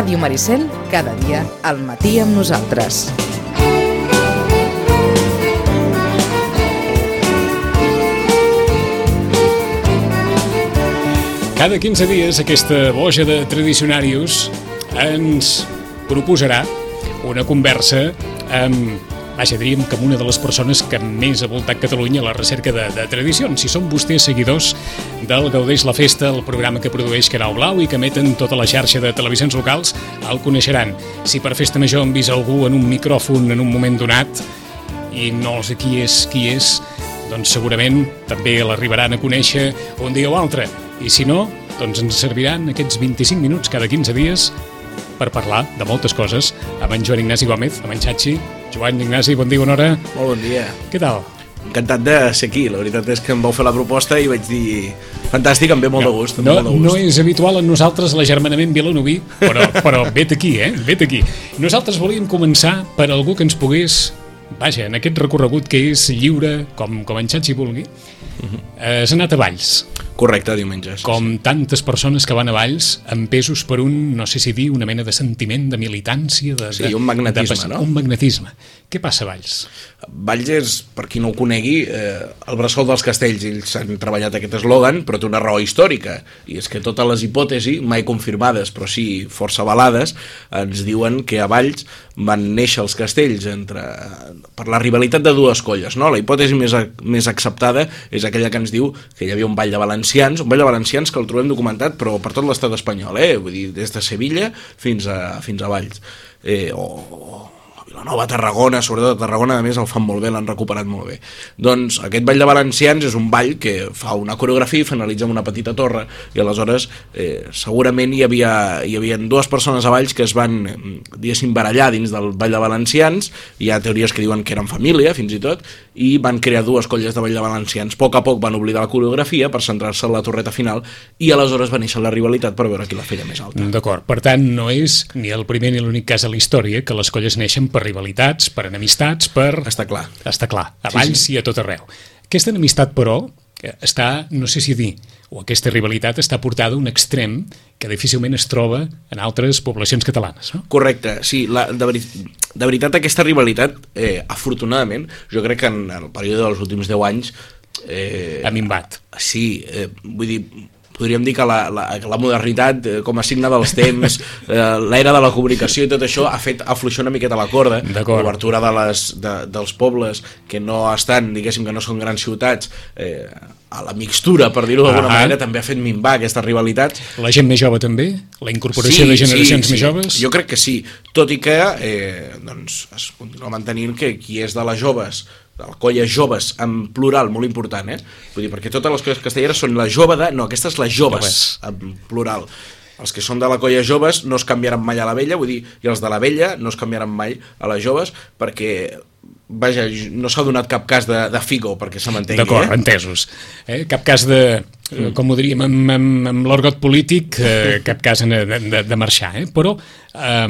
Ràdio Maricel, cada dia al matí amb nosaltres. Cada 15 dies aquesta boja de tradicionarius ens proposarà una conversa amb, vaja, diríem que una de les persones que més ha voltat Catalunya a la recerca de, de tradicions. Si són vostès seguidors del Gaudeix la Festa, el programa que produeix Canal Blau i que emeten tota la xarxa de televisions locals, el coneixeran. Si per Festa Major han vist algú en un micròfon en un moment donat i no sé qui és qui és, doncs segurament també l'arribaran a conèixer un dia o altre. I si no, doncs ens serviran aquests 25 minuts cada 15 dies per parlar de moltes coses amb en Joan Ignasi Gómez, amb en Xachi. Joan Ignasi, bon dia, bona hora. Molt bon dia. Què tal? Encantat de ser aquí. La veritat és que em vau fer la proposta i vaig dir... Fantàstic, em ve molt de gust. No, molt de gust. no és habitual en nosaltres l'agermanament vilanoví, però, però vet aquí, eh? Vet aquí. Nosaltres volíem començar per algú que ens pogués, vaja, en aquest recorregut que és lliure, com, com en Xachi vulgui, eh, s'ha anat a Valls, Correcte, diumenge. sí, com tantes persones que van a Valls empesos per un, no sé si dir, una mena de sentiment de militància, de, Sí, de, un magnetisme, de, pas- no? Un magnetisme. Què passa a Valls? Valls és, per qui no ho conegui, eh, el bressol dels castells. Ells han treballat aquest eslògan, però té una raó històrica. I és que totes les hipòtesis, mai confirmades, però sí força avalades, ens diuen que a Valls van néixer els castells entre, per la rivalitat de dues colles. No? La hipòtesi més, a- més acceptada és aquella que ens diu que hi havia un ball de valencians, un ball de valencians que el trobem documentat però per tot l'estat espanyol, eh? vull dir, des de Sevilla fins a, fins a Valls. Eh, o, Vilanova, Tarragona, sobretot Tarragona, a més el fan molt bé, l'han recuperat molt bé. Doncs aquest ball de valencians és un ball que fa una coreografia i finalitza amb una petita torre i aleshores eh, segurament hi havia, hi havia dues persones a Valls que es van, diguéssim, barallar dins del ball de valencians, hi ha teories que diuen que eren família, fins i tot, i van crear dues colles de ball de valencians. A poc a poc van oblidar la coreografia per centrar-se en la torreta final i aleshores va néixer la rivalitat per veure qui la feia més alta. D'acord, per tant, no és ni el primer ni l'únic cas a la història que les colles neixen per rivalitats, per enemistats, per... Està clar. Està clar, a Sí, Valls sí. i a tot arreu. Aquesta enemistat, però, que està, no sé si dir, o aquesta rivalitat està portada a un extrem que difícilment es troba en altres poblacions catalanes. No? Correcte, sí, la, de, veri de veritat aquesta rivalitat, eh, afortunadament, jo crec que en el període dels últims 10 anys... Eh, Ha minvat. Sí, eh, vull dir, podríem dir que la, la, la modernitat eh, com a signe dels temps, eh, l'era de la comunicació i tot això ha fet afluixar una miqueta la corda, l'obertura de les, de, dels pobles que no estan, diguéssim que no són grans ciutats, eh, a la mixtura, per dir-ho d'alguna Ahà. manera, també ha fet minvar aquestes rivalitats La gent més jove també? La incorporació de generacions més joves? Jo crec que sí, tot i que eh, doncs, es continua mantenint que qui és de les joves el colla joves en plural, molt important, eh? Vull dir, perquè totes les colles castelleres són la jove de... No, aquesta és la joves, en plural. Els que són de la colla joves no es canviaran mai a la vella, vull dir, i els de la vella no es canviaran mai a les joves, perquè vaja, no s'ha donat cap cas de, de figo perquè se m'entengui, D'acord, eh? entesos. Eh? Cap cas de, mm. com ho diríem, amb, amb, amb l'orgot polític, eh, cap cas de, de, de marxar. Eh? Però eh,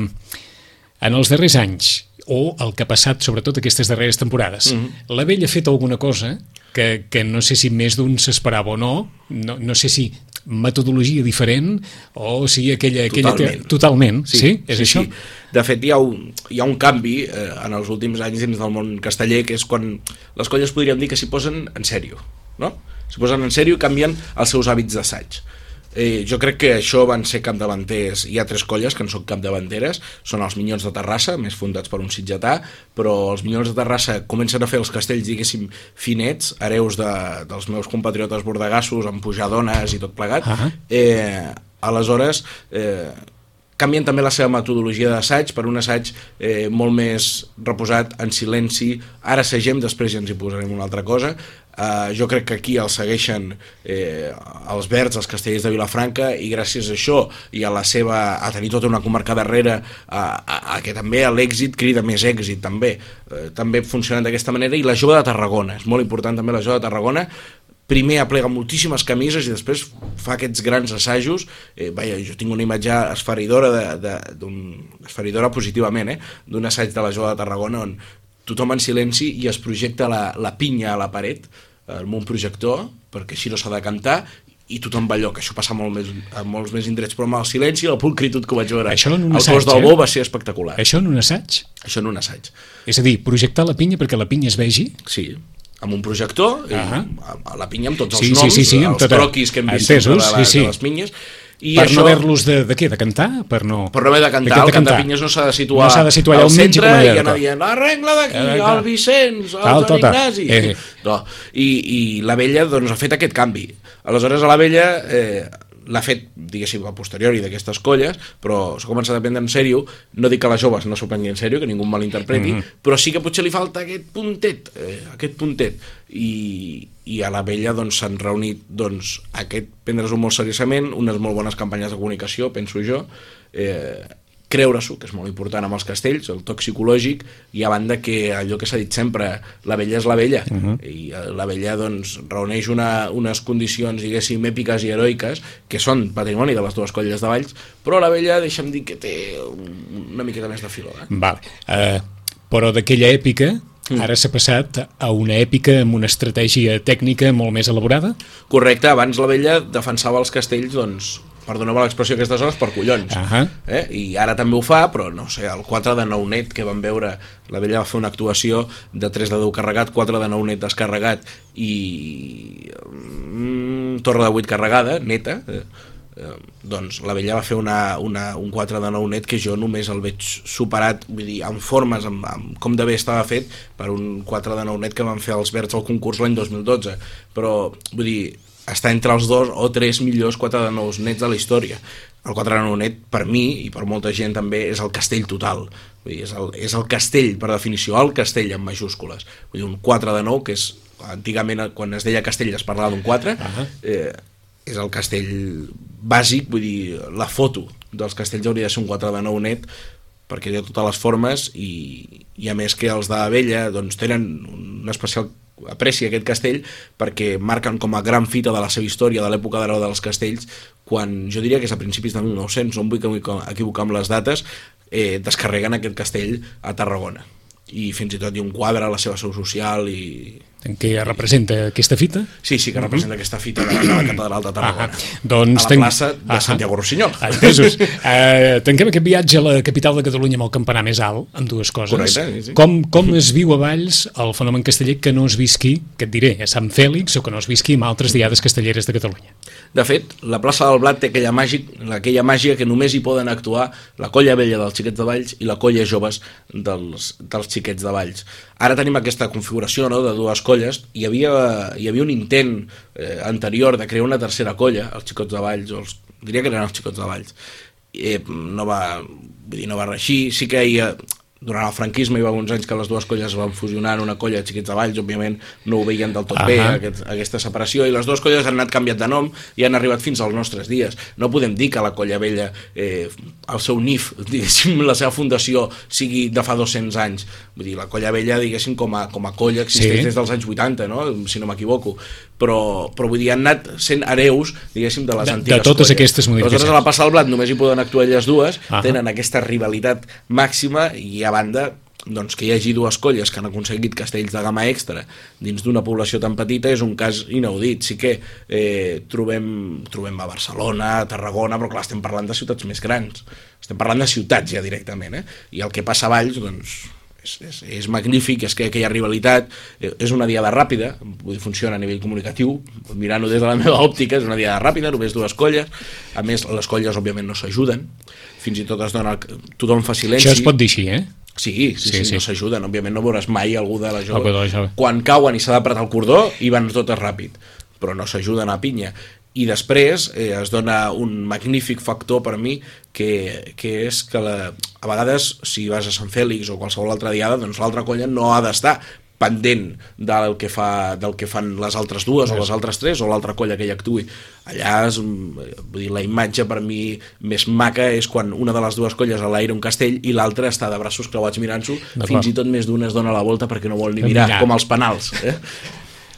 en els darrers anys, o el que ha passat sobretot aquestes darreres temporades, mm. la vella ha fet alguna cosa que, que no sé si més d'un s'esperava o no, no, no sé si metodologia diferent o si aquella... aquella Totalment. Totalment, sí? sí? És això? Sí. De fet, hi ha un, hi ha un canvi eh, en els últims anys dins del món casteller, que és quan les colles podríem dir que s'hi posen en sèrio, no? S'hi posen en sèrio i canvien els seus hàbits d'assaig. Eh, jo crec que això van ser capdavanters. Hi ha tres colles que en són capdavanteres. Són els Minyons de Terrassa, més fundats per un sitgetà però els Minyons de Terrassa comencen a fer els castells, diguéssim, finets hereus de, dels meus compatriotes bordegassos amb pujadones i tot plegat. Ah. eh, aleshores eh, canvien també la seva metodologia d'assaig per un assaig eh, molt més reposat, en silenci. Ara segem, després ja ens hi posarem una altra cosa Uh, jo crec que aquí el segueixen eh, els verds, els castellers de Vilafranca i gràcies a això i a la seva a tenir tota una comarca darrere a, a, a que també l'èxit crida més èxit també, uh, també funcionant d'aquesta manera. I la jove de Tarragona, és molt important també la jove de Tarragona. Primer aplega moltíssimes camises i després fa aquests grans assajos. Eh, vaja, jo tinc una imatge esferidora de, de, esferidora positivament eh, d'un assaig de la jove de Tarragona on tothom en silenci i es projecta la, la pinya a la paret. eh, amb un projector perquè així no s'ha de cantar i tothom va allò, que això passa molt més, a molts més indrets, però amb el silenci i la pulcritud que vaig veure. Això en un el assaig, cos del eh? bo va ser espectacular. Això, en un assaig? això en un assaig. És a dir, projectar la pinya perquè la pinya es vegi? Sí, amb un projector, uh Ahà. a la pinya amb tots Sí, els sí, noms, sí, sí, amb els tota- croquis que hem vist entesos, de, la, sí, sí. de les pinyes, i per això, no haver-los de, de què? De cantar? Per no... per no haver de cantar, què? el cantapinyes no s'ha de situar, No s'ha de situar allà al centre com i anar dient, arregla d'aquí, Eh, el Vicenç, el Tal, Joan tota. Ignasi. Eh. No. I, I la vella doncs, ha fet aquest canvi. Aleshores, a la vella eh, l'ha fet, diguéssim, a posteriori d'aquestes colles, però s'ha començat a prendre en sèrio. No dic que les joves no s'ho prengui en sèrio, que ningú em malinterpreti, Mhm. mm -hmm. però sí que potser li falta aquest puntet, eh, aquest puntet. I, i a la vella doncs, s'han reunit doncs, aquest prendre-s'ho molt seriosament, unes molt bones campanyes de comunicació, penso jo, eh, creure-s'ho, que és molt important amb els castells, el toc psicològic, i a banda que allò que s'ha dit sempre, la vella és la vella, uh -huh. i eh, la vella doncs, reuneix una, unes condicions, diguéssim, èpiques i heroiques, que són patrimoni de les dues colles de Valls, però la vella, deixa'm dir que té un- una miqueta més de filó. Eh? Vale. Uh, però d'aquella èpica ara s'ha passat a una èpica amb una estratègia tècnica molt més elaborada? Correcte, abans la vella defensava els castells, doncs, perdoneu l'expressió aquestes hores, per collons. Ahà. eh? I ara també ho fa, però no sé, el 4 de 9 net que vam veure, la vella va fer una actuació de 3 de 10 carregat, 4 de 9 net descarregat i mm, torre de 8 carregada, neta, eh? Eh, doncs la vella va fer una, una, un 4 de 9 net que jo només el veig superat vull dir, amb formes, amb, amb com de bé estava fet per un 4 de 9 net que van fer els Verds al concurs l'any 2012 però vull dir està entre els dos o tres millors 4 de 9 nets de la història. El 4 de 9 net per mi i per molta gent també és el castell total. Vull dir, és, el, és el castell per definició el castell en majúscules. Vull dir, un 4 de 9 que és antigament quan es deia castell es parlava d'un 4 Ahà. eh, és el castell bàsic, vull dir, la foto dels castells hauria de ser un 4 de 9 net perquè té totes les formes i, i a més que els de Vella doncs, tenen un especial apreci aquest castell perquè marquen com a gran fita de la seva història de l'època d'ara dels castells quan jo diria que és a principis de 1900 no vull equivocar amb les dates eh, descarreguen aquest castell a Tarragona i fins i tot hi ha un quadre a la seva seu social i En què representa aquesta fita? Sí, sí, que representa aquesta fita de la, catedral de Tarragona. Ah, doncs a la tenc- plaça de Ahà. Santiago Rossinyol. Entesos. Uh, tanquem aquest viatge a la capital de Catalunya amb el campanar més alt, amb dues coses. Correcte, sí, sí. Com, com es viu a Valls el fenomen casteller que no es visqui, que et diré, a Sant Fèlix o que no es visqui amb altres diades castelleres de Catalunya? De fet, la plaça del Blat té aquella, màgic, aquella màgia que només hi poden actuar la colla vella dels xiquets de Valls i la colla joves dels, dels xiquets de Valls. Ara tenim aquesta configuració no, de dues colles. Hi havia, hi havia un intent eh, anterior de crear una tercera colla, els xicots de Valls, o els, diria que eren els xicots de Valls. Eh, no, va, vull dir, no va reeixir. Sí que hi ha, durant el franquisme hi va uns anys que les dues colles es van fusionar en una colla de xiquets de Valls, òbviament no ho veien del tot Ahà. bé, aquest, aquesta separació, i les dues colles han anat canviat de nom i han arribat fins als nostres dies. No podem dir que la colla vella, eh, el seu NIF, diguéssim, la seva fundació sigui de fa 200 anys. Vull dir, la colla vella, diguéssim, com a, com a colla existeix Sí. des dels anys 80, no? si no m'equivoco. Però, però vull dir, han anat sent hereus, diguéssim, de les De- de antigues totes colles. aquestes modificacions. Aleshores, a la Passa del Blat només hi poden actuar elles dues, Ahà. tenen aquesta rivalitat màxima i a banda doncs, que hi hagi dues colles que han aconseguit castells de gamma extra dins d'una població tan petita és un cas inaudit. Sí que eh, trobem, trobem a Barcelona, a Tarragona, però clar, estem parlant de ciutats més grans. Estem parlant de ciutats ja directament, eh? I el que passa a Valls, doncs, és, és, és magnífic, és que aquella rivalitat eh, és una diada ràpida, funciona a nivell comunicatiu, mirant-ho des de la meva òptica, és una diada ràpida, només dues colles, a més les colles òbviament no s'ajuden, fins i tot es dona, tothom fa silenci. Això es pot dir així, eh? Sí, sí, sí, Sí, sí, no s'ajuden. Òbviament no veuràs mai algú de la jove. jove. Quan cauen i s'ha d'apretar el cordó, i van totes ràpid. Però no s'ajuden a pinya. I després eh, es dona un magnífic factor per mi que, que és que la, a vegades si vas a Sant Fèlix o qualsevol altra diada doncs l'altra colla no ha d'estar pendent del que, fa, del que fan les altres dues o les altres tres o l'altra colla que hi actui allà és, vull dir, la imatge per mi més maca és quan una de les dues colles a l'aire un castell i l'altra està de braços creuats mirant-s'ho fins i tot més d'una es dona la volta perquè no vol ni mirar, mirar. com els penals eh?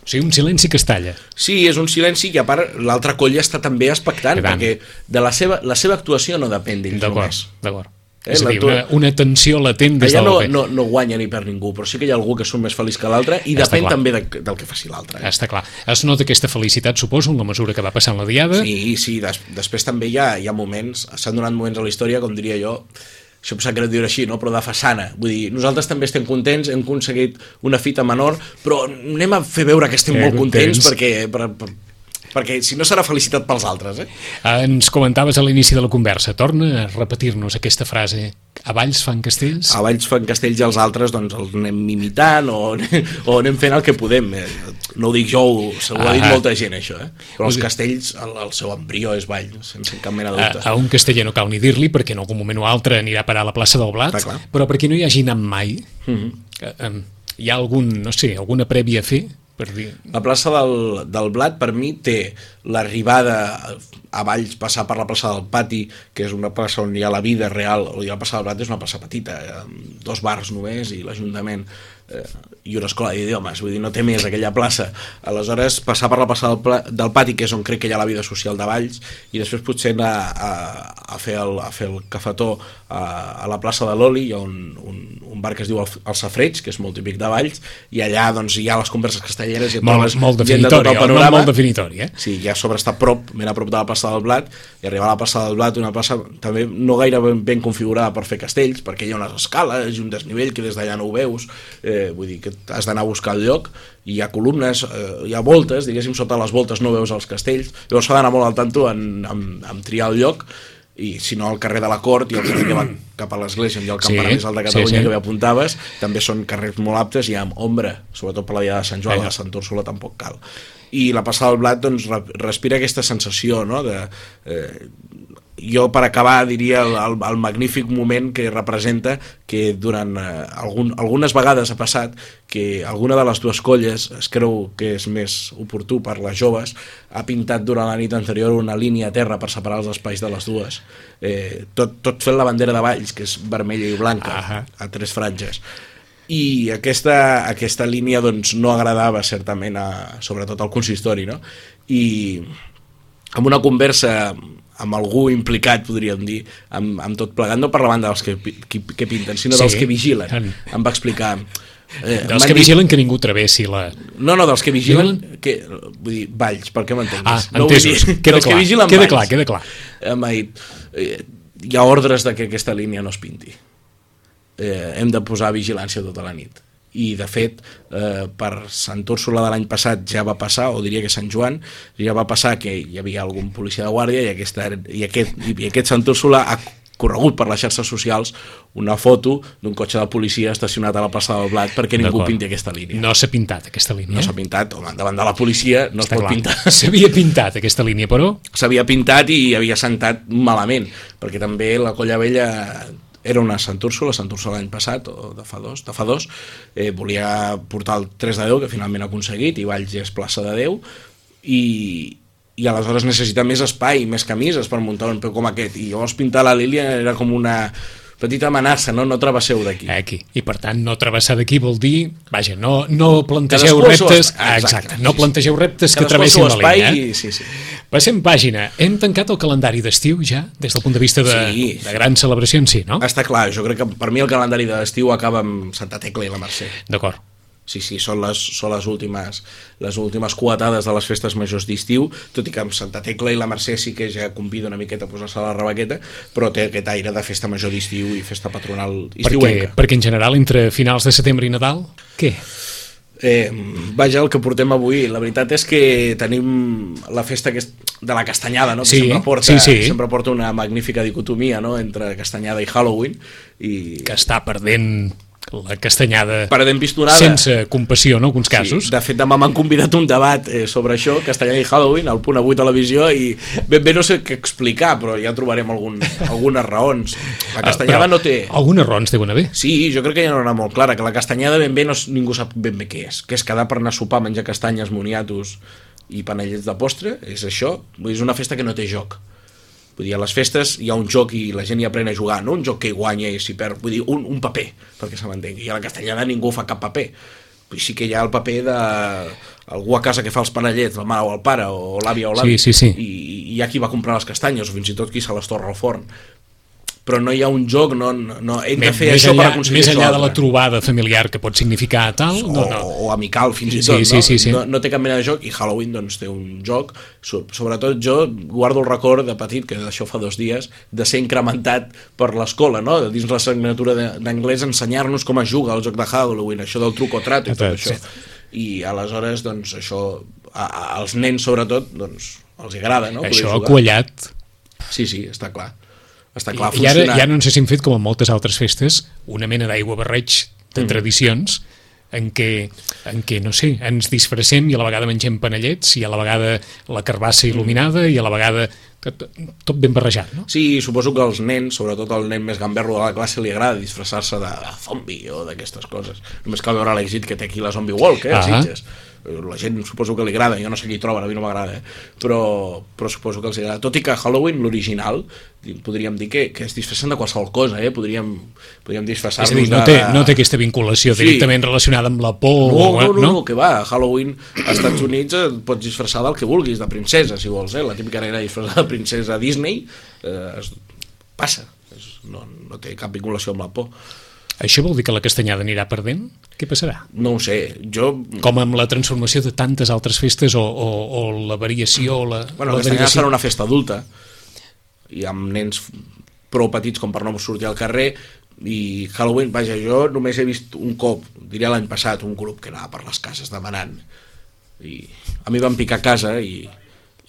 O sigui, un silenci que es talla. Sí, és un silenci que a part l'altra colla està també expectant I tant. perquè de la seva, la seva actuació no depèn d'ells D'acord, només d'acord. Eh? És a dir, una, una tensió latent des Allà del no, no, no guanya ni per ningú, però sí que hi ha algú que surt més feliç que l'altre i Està depèn clar. també de, del que faci l'altre. Eh? Està clar. Es nota aquesta felicitat, suposo, en la mesura que va passant la diada. Sí, sí, des, després també hi ha, hi ha moments, s'han donat moments a la història, com diria jo, això em sap greu dir així, no? però de façana. Vull dir, nosaltres també estem contents, hem aconseguit una fita menor, però anem a fer veure que estem Eh, molt contents, contents. perquè, per, per, perquè si no serà felicitat pels altres. Eh? Ens comentaves a l'inici de la conversa. Torna a repetir-nos aquesta frase. A Valls fan castells? A Valls fan castells i els altres doncs els anem imitant o, o anem fent el que podem. Eh, No ho dic jo, ho- ho ha dit molta gent això, eh? però els castells, el, el seu embrió és Vall, sense cap mena de A, dubte. a un casteller no cal ni dir-li perquè en algun moment o altre anirà a parar a la plaça del Blat, però per qui no hi hagi anat mai, eh, eh, hi ha algun, no sé, alguna prèvia a fer per dir... La plaça del, del Blat per mi té l'arribada a Valls, passar per la plaça del Pati, que és una plaça on hi ha la vida real, o la plaça del Blat és una plaça petita, eh, dos bars només i l'Ajuntament eh, i una escola d'idiomes, vull dir, no té més aquella plaça. Aleshores, passar per la plaça del, Pla, del Pati, que és on crec que hi ha la vida social de Valls, i després potser anar a, a, fer, el, a fer el cafetó a, a la plaça de l'Oli, hi ha un, un, un bar que es diu el, el Safreig, que és molt típic de Valls, i allà doncs, hi ha les converses castelleres i et Molt, trobes molt gent de tot el panorama. molt definitori, eh? Sí, ja a sobre està a prop, ben a prop de la plaça del Blat, i arribar a la plaça del Blat, una plaça també no gaire ben, ben configurada per fer castells, perquè hi ha unes escales i un desnivell que des d'allà no ho veus, eh, vull dir que has d'anar a buscar el lloc, i hi ha columnes, eh, hi ha voltes, diguéssim, sota les voltes no veus els castells, llavors s'ha d'anar molt al tanto en, en, en triar el lloc, i si no al carrer de la Cort i el carrer que va cap a l'església ha el Sí, campanar més alt de sí, Catalunya sí. que bé apuntaves, també són carrers molt aptes i amb ombra, sobretot per la dia de Sant Joan, la Sant Úrsula tampoc cal i la passada del blat doncs, re- respira aquesta sensació no? de, eh, jo per acabar diria el, el, el magnífic moment que representa que durant eh, algun, algunes vegades ha passat que alguna de les dues colles es creu que és més oportú per les joves ha pintat durant la nit anterior una línia a terra per separar els espais de les dues eh, tot, tot fent la bandera de Valls que és vermella i blanca Ahà. a tres franges i aquesta, aquesta línia doncs, no agradava certament a, sobretot al consistori no? i amb una conversa amb algú implicat, podríem dir, amb, amb tot plegat, no per la banda dels que, que, que pinten, sinó Sí. dels que vigilen. En- Em va explicar... Eh, Dels que dit- vigilen que ningú travessi la... No, no, dels que vigilen... Que, vull dir, Valls, per què Ah, m'entenguis? no entesos. dir- Queda clar, que vigilen queda Valls. clar, queda clar. Eh, M'ha dit, eh, hi ha ordres de que aquesta línia no es pinti. Eh, hem de posar vigilància tota la nit i de fet eh, per Sant Úrsula de l'any passat ja va passar o diria que Sant Joan ja va passar que hi havia algun policia de guàrdia i, aquesta, i, aquest, i aquest Sant Úrsula ha corregut per les xarxes socials una foto d'un cotxe de policia estacionat a la plaça del Blat perquè ningú pinti aquesta línia No s'ha pintat aquesta línia. no s'ha pintat, home, davant de la policia no es Està pot clar. pintar S'havia pintat aquesta línia, però... s'havia pintat i havia sentat malament, perquè també la Colla Vella era una Sant Úrsula, Sant Úrsula l'any passat, o de fa dos, de fa dos eh, volia portar el 3 de 10, que finalment ha aconseguit, i Valls és plaça de 10, i, i aleshores necessita més espai, més camises per muntar un peu com aquest, i llavors pintar la línia era com una petita amenaça, no, no travesseu d'aquí. Aquí. I per tant, no travessar d'aquí vol dir, vaja, no, no plantegeu Cadascú reptes, ah, Exacte, exacte, no plantegeu reptes que Cadascú al travessin la línia. Eh? i- sí, sí. Passem pàgina. Hem tancat el calendari d'estiu ja, des del punt de vista de, Sí, de sí. grans celebracions, sí, no? Està clar, jo crec que per mi el calendari d'estiu acaba amb Santa Tecla i la Mercè. D'acord. Sí, sí, són les, són les últimes les últimes coetades de les festes majors d'estiu, tot i que amb Santa Tecla i la Mercè sí que ja convida una miqueta a posar-se a la rebaqueta, però té aquest aire de festa major d'estiu i festa patronal Perquè, estiuenca. perquè en general, entre finals de setembre i Nadal, què? Eh, vaja, el que portem avui, la veritat és que tenim la festa que de la castanyada, no? que Sí, sempre porta, sí, sí. sempre porta una magnífica dicotomia no? entre castanyada i Halloween, i Que està perdent la castanyada perdem pistonada. sense compassió, en alguns casos. Sí, de fet, demà m'han convidat un debat eh, sobre això, Castellà i Halloween, al punt avui televisió, i ben bé no sé què explicar, però ja trobarem algun, algunes raons. La castanyada Ah, no té... Algunes raons deuen haver. Sí, jo crec que hi ha una molt clara, que la castanyada ben bé no, ningú sap ben bé què és, que és quedar per anar a sopar, menjar castanyes, moniatos i panellets de postre, és això, és una festa que no té joc. Vull dir, a les festes hi ha un joc i la gent hi aprèn a jugar, no un joc que hi guanya i s'hi perd, vull dir, un, un paper, perquè se m'entengui. I a la castanyada ningú fa cap paper. Vull dir, sí que hi ha el paper de algú a casa que fa els panellets, la mare o el pare, o l'àvia o l'avi, Sí, sí, sí. I, i hi ha qui va comprar les castanyes, o fins i tot qui se les torra al forn però no hi ha un joc, no, no, no hem de Més, fer més això per enllà, aconseguir més això enllà de la trobada familiar que pot significar tal, no, o, no. o amical fins i Sí, tot sí, no? sí, sí. No, no té cap mena de joc i Halloween doncs té un joc so- sobretot jo guardo el record de petit que d'això fa dos dies de ser incrementat per l'escola no? Dins l'assignatura de- d'anglès ensenyar-nos com es juga al joc de Halloween això del truc o trato i tot això i aleshores doncs això a, a, als nens sobretot doncs els agrada no? Això ha quallat. sí, sí, està clar està clar, I ara funcionant. ja no si hem fet, com en moltes altres festes, una mena d'aigua barreig Mm. de tradicions en què, en què, no sé, ens disfressem i a la vegada mengem panellets i a la vegada la carbassa il·luminada i a la vegada tot, tot ben barrejat, no? Sí, suposo que als nens, sobretot al nen més gamberro de la classe, li agrada disfressar-se de, de zombi o d'aquestes coses. Només cal veure l'èxit que té aquí la Zombie Walk, eh, a Ah. Sitges. La gent suposo que li agrada, jo no sé qui troben, a mi no m'agrada, eh? però, però suposo que els agrada. Tot i que Halloween, l'original, podríem dir que, que es disfressen de qualsevol cosa, eh? podríem, podríem a disfressar-nos dir, no de... té, no té aquesta vinculació Sí. directament relacionada amb la por, No, o- no, no, no, que va, a Halloween als Estats Units et pots disfressar del que vulguis, de princesa, si vols, eh? La típica nena disfressada de princesa Disney eh, es, passa, no, no té cap vinculació amb la por. Això vol dir que la castanyada anirà perdent? Què passarà? No ho sé, jo... Com amb la transformació de tantes altres festes o, o, o la variació o la, Bueno, la aquesta derivació? serà una festa adulta i amb nens prou petits com per no sortir al carrer i Halloween, vaja, jo només he vist un cop, diria l'any passat, un grup que anava per les cases demanant i a mi van picar a casa i,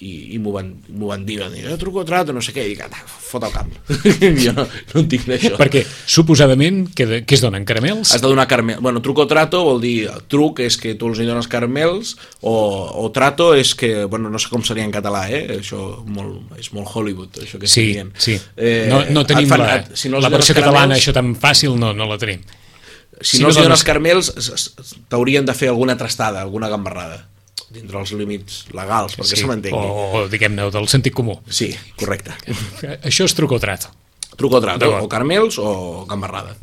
i, i m'ho van, van dir, van dir, eh, truco o trato, no sé què, i dic, "Ah, fot el camp. jo no, no en tinc d'això. Perquè, suposadament, què, què es donen? Caramels? Has de donar caramel. Bueno, truc o trato vol dir truc és que tu els hi dones caramels o, o trato és que, bueno, no sé com seria en català, eh? Això molt, és molt Hollywood, això que Sí, estic dient. sí. Eh, no, no tenim fan- la, et- si no la versió catalana, caramels- això tan fàcil, no, no la tenim. Si si no no els hi dones- caramels, t'haurien de fer alguna trastada, alguna gambarrada, dintre els límits legals, perquè se m'entengui. o, o diguem-ne, del sentit comú. Sí, correcte. Això és truc o trato. Truc o o caramels o gambarrada.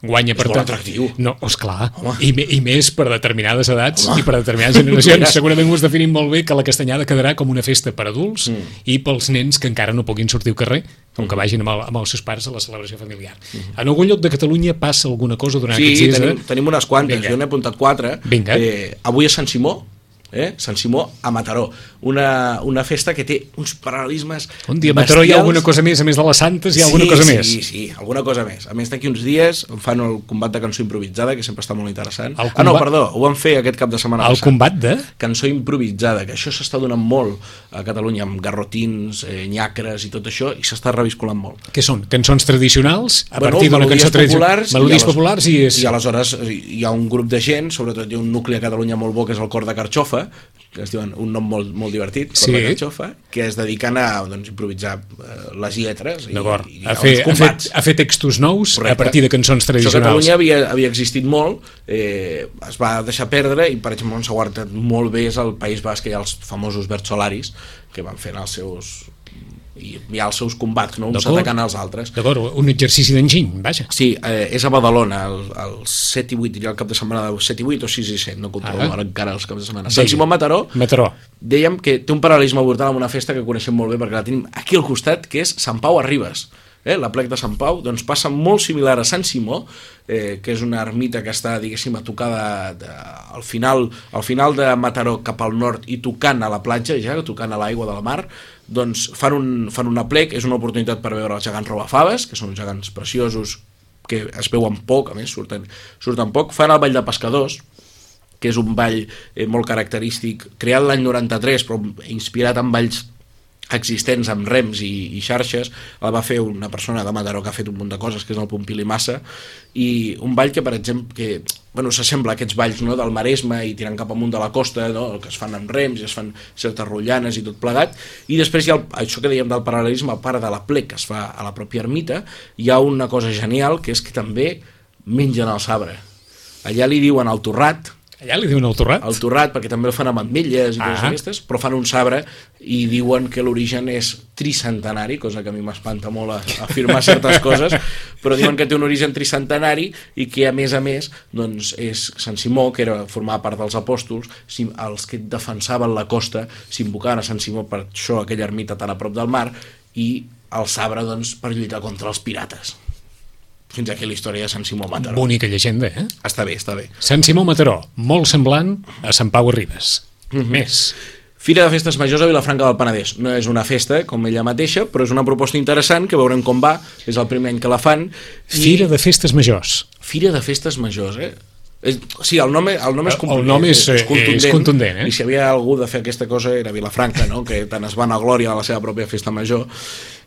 Guanya per És molt tant- atractiu. No, esclar. Home. I, I més per determinades edats Home. i per determinades generacions. Segurament us definim molt bé que la castanyada quedarà com una festa per adults Mm. i pels nens que encara no puguin sortir al carrer, com que vagin amb, el, amb els seus pares a la celebració familiar. En algun lloc de Catalunya passa alguna cosa durant aquests Mm-hmm. Sí, dies? tenim, de... tenim unes quantes, Vinga. jo n'he apuntat quatre. Vinga. Eh, avui a Sant Simó, eh? Sant Simó a Mataró, una, una festa que té uns paral·lelismes Un dia a Mataró hi ha alguna cosa més, a més de les santes, hi ha alguna sí, cosa sí, més. Sí, sí, alguna cosa més. A més, d'aquí uns dies fan el combat de cançó improvisada, que sempre està molt interessant. El Ah, no, combat- perdó, ho van fer aquest cap de setmana El passat. combat de... Cançó improvisada, que això s'està donant molt a Catalunya, amb garrotins, eh, nyacres i tot això, i s'està revisculant molt. Què són? Cançons tradicionals? A Bueno, partir d'una cançó tradicional? populars Melodies i alos- populars i és... I aleshores eh, hi ha un grup de gent, sobretot hi ha un nucli a Catalunya molt bo, que és el Cor de Carxofa, que es diuen un nom molt, molt divertit, Sí. de Carxofa, que es dediquen a doncs, improvisar eh, les lletres i, i, A, fer, a, fer, a fer textos nous Correcte. a partir de cançons Això a tradicionals. Catalunya havia, havia existit molt, eh, es va deixar perdre i, per exemple, on s'ha guardat molt bé és el País Basc, ha els famosos Bertsolaris, que van fent els seus i hi ha els seus combats, no? uns atacant als altres. D'acord, un exercici d'enginy, vaja. Sí, eh, és a Badalona, el, el 7 i 8, diria el cap de setmana de 7 i 8 o 6 i 7, no controlo Ah. ara encara els caps de setmana. Sant Simó Mataró, Mataró. dèiem que té un paral·lelisme brutal amb una festa que coneixem molt bé perquè la tenim aquí al costat, que és Sant Pau a Ribes. Eh? La plec de Sant Pau doncs, passa molt similar a Sant Simó, eh, que és una ermita que està, diguéssim, a tocar de, de, al, final, al final de Mataró cap al nord i tocant a la platja, ja, tocant a l'aigua de la mar, doncs fan, un, fan una plec, és una oportunitat per veure els gegants robafaves, que són uns gegants preciosos que es veuen poc, a més, surten, surten poc, fan el ball de pescadors, que és un ball eh, molt característic, creat l'any 93, però inspirat en balls existents amb rems i, i xarxes, el va fer una persona de Mataró que ha fet un munt de coses, que és el Pompili Massa, i un ball que, per exemple, que, bueno, s'assembla a aquests balls no, del Maresme i tirant cap amunt de la costa, no, que es fan amb rems i es fan certes rotllanes i tot plegat, i després hi ha el, això que dèiem del paral·lelisme, a part de la plec que es fa a la pròpia ermita, hi ha una cosa genial, que és que també mengen el sabre. Allà li diuen el torrat, Allà li diuen el torrat? el torrat, perquè també el fan amb ametlles i coses Ah. aquestes, però fan un sabre i diuen que l'origen és tricentenari, cosa que a mi m'espanta molt a, a afirmar certes coses, però diuen que té un origen tricentenari i que a més a més doncs, és Sant Simó, que era formava part dels apòstols, si- els que defensaven la costa s'invocaven a Sant Simó per això aquella ermita tan a prop del mar i el sabre doncs, per lluitar contra els pirates. Fins aquí la història de Sant Simó Mataró. Bonica llegenda, eh? Està bé, està bé. Sant Simó Mataró, molt semblant a Sant Pau Arribes. Mm -hmm. Més. Fira de Festes Majors a Vilafranca del Penedès. No és una festa, com ella mateixa, però és una proposta interessant que veurem com va. És el primer any que la fan. I... Fira de Festes Majors. Fira de Festes Majors, eh? Sí, el nom, el nom és, el nom és, és, contundent, és contundent eh? i si havia algú de fer aquesta cosa era Vilafranca, no? que tant es van a glòria a la seva pròpia festa major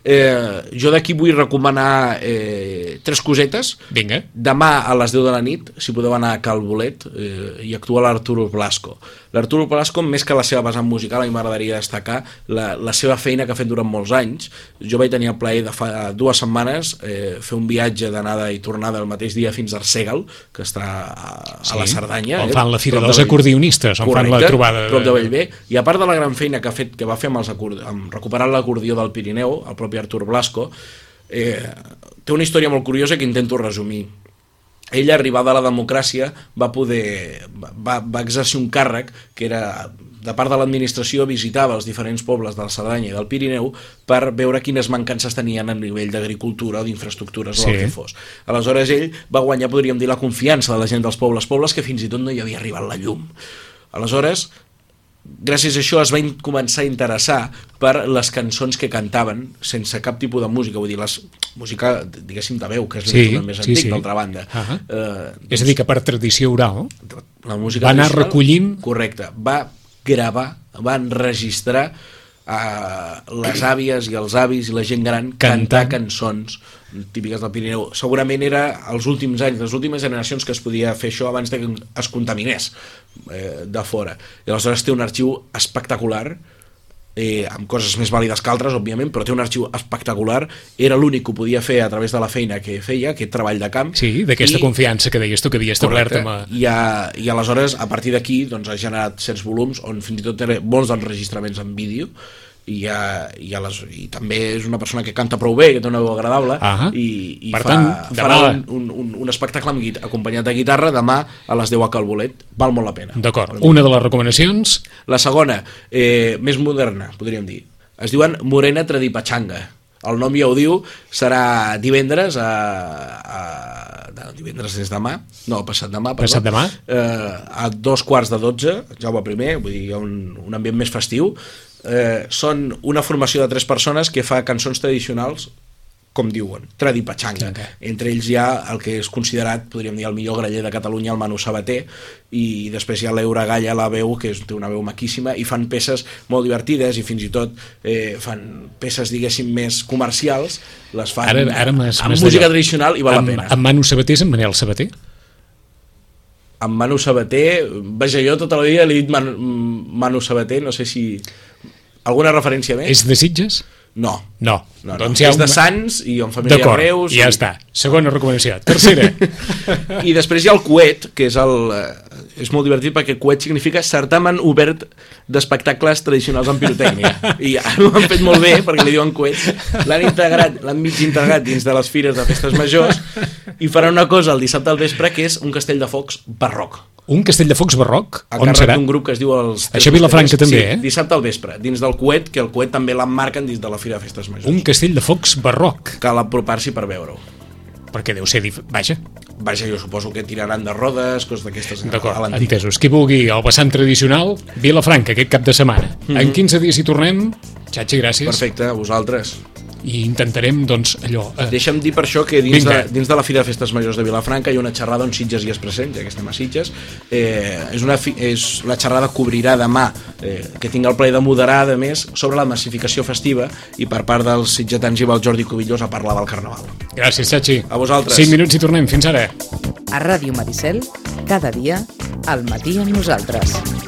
Eh, jo d'aquí vull recomanar eh, tres cosetes. Vinga. Demà a les 10 de la nit, si podeu anar a Calbolet, eh, i actua l'Arturo Blasco. L'Arturo Blasco, més que la seva vessant musical, a mi m'agradaria destacar la, la seva feina que ha fet durant molts anys. Jo vaig tenir el plaer de fa dues setmanes eh, fer un viatge d'anada i tornada el mateix dia fins a Arsegal, que està a, sí, a la Cerdanya. On eh, fan la Fira dels Acordionistes, on Correcte, fan la trobada. Prop de Bellver. I a part de la gran feina que ha fet que va fer amb, els acord... amb recuperar l'acordió del Pirineu, el propi Artur Blasco, eh, té una història molt curiosa que intento resumir. Ella, arribada a la democràcia, va poder va, va exercir un càrrec que era de part de l'administració visitava els diferents pobles de la Cerdanya i del Pirineu per veure quines mancances tenien a nivell d'agricultura o d'infraestructures sí. o el que fos. Aleshores ell va guanyar, podríem dir, la confiança de la gent dels pobles, pobles que fins i tot no hi havia arribat la llum. Aleshores, gràcies a això es va començar a interessar per les cançons que cantaven sense cap tipus de música, vull dir, les música, diguéssim, de veu, que és sí, més antic, sí, sí. d'altra banda. Uh -huh. uh, doncs, és a dir, que per tradició oral la música va anar recollint... Correcte, va gravar, va enregistrar a les àvies i els avis i la gent gran cantar cançons típiques del Pirineu. Segurament era els últims anys, les últimes generacions que es podia fer això abans de que es contaminés eh, de fora. I aleshores té un arxiu espectacular eh, amb coses més vàlides que altres, òbviament, però té un arxiu espectacular, era l'únic que ho podia fer a través de la feina que feia, aquest treball de camp. Sí, d'aquesta confiança que deies tu que havia establert amb... A... I, a, I aleshores, a partir d'aquí, doncs, ha generat certs volums on fins i tot té molts enregistraments en vídeo, i, uh, i, a les, i també és una persona que canta prou bé, que té una veu agradable uh -huh. i, i per fa, tant, farà un, un, un, un espectacle amb, acompanyat de guitarra demà a les 10 a Calbolet, val molt la pena. D'acord, una de les recomanacions? La segona, eh, més moderna podríem dir, es diuen Morena Tradipachanga. El nom ja ho diu, serà divendres a, a divendres des demà, no, passat demà, perdó, passat demà? Eh, a dos quarts de dotze, Jaume primer, vull dir, hi ha un, un ambient més festiu, eh, són una formació de tres persones que fa cançons tradicionals com diuen, tradipatxanga. Okay. Entre ells hi ha el que és considerat, podríem dir, el millor graller de Catalunya, el Manu Sabater, i després hi ha l'Eura Galla, la veu, que és, té una veu maquíssima, i fan peces molt divertides i fins i tot eh, fan peces, diguéssim, més comercials, les fan ara, ara amb música tradicional i val amb, la pena. Amb Manu Sabater és en Manel Sabater? Amb Manu Sabater, vaja, jo tota la vida li he dit Manu, Manu Sabater, no sé si Alguna referència més? És de Sitges? No. No. no, no. Doncs és de Sants i en família Reus. ja i... està. Segona recomanació. Tercera. I després hi ha el Cuet, que és el... Eh, és molt divertit perquè Cuet significa certamen obert d'espectacles tradicionals en pirotècnia. I ho han fet molt bé perquè li diuen Cuet. L'han integrat, l'han mig integrat dins de les fires de festes majors i faran una cosa el dissabte al vespre que és un castell de focs barroc. Un castell de focs barroc? A On serà? d'un grup que es diu els... Això a Vilafranca també, sí, eh? dissabte al vespre, dins del Cuet, que el Cuet també l'emmarquen dins de la Fira de Festes Majors. Un castell de focs barroc. Cal apropar-s'hi per veure-ho. Perquè deu ser... Dif... Vaja. Vaja, jo suposo que tiraran de rodes, coses d'aquestes. D'acord, entesos. Qui vulgui el vessant tradicional, Vilafranca, aquest cap de setmana. Mm -hmm. En 15 dies hi tornem. Xatxi, gràcies. Perfecte, a vosaltres i intentarem, doncs, allò... Eh... Deixa'm dir per això que dins de, dins de la Fira de Festes Majors de Vilafranca hi ha una xerrada on Sitges hi és present, ja que estem a Sitges. Eh, és una fi, és, la xerrada cobrirà demà, eh, que tinc el plaer de moderar, a més, sobre la massificació festiva i per part dels sitgetans i el Jordi Cubillós a parlar del Carnaval. Gràcies, Xachi. A vosaltres. 5 minuts i tornem. Fins ara. A Ràdio Maricel, cada dia, al matí amb nosaltres.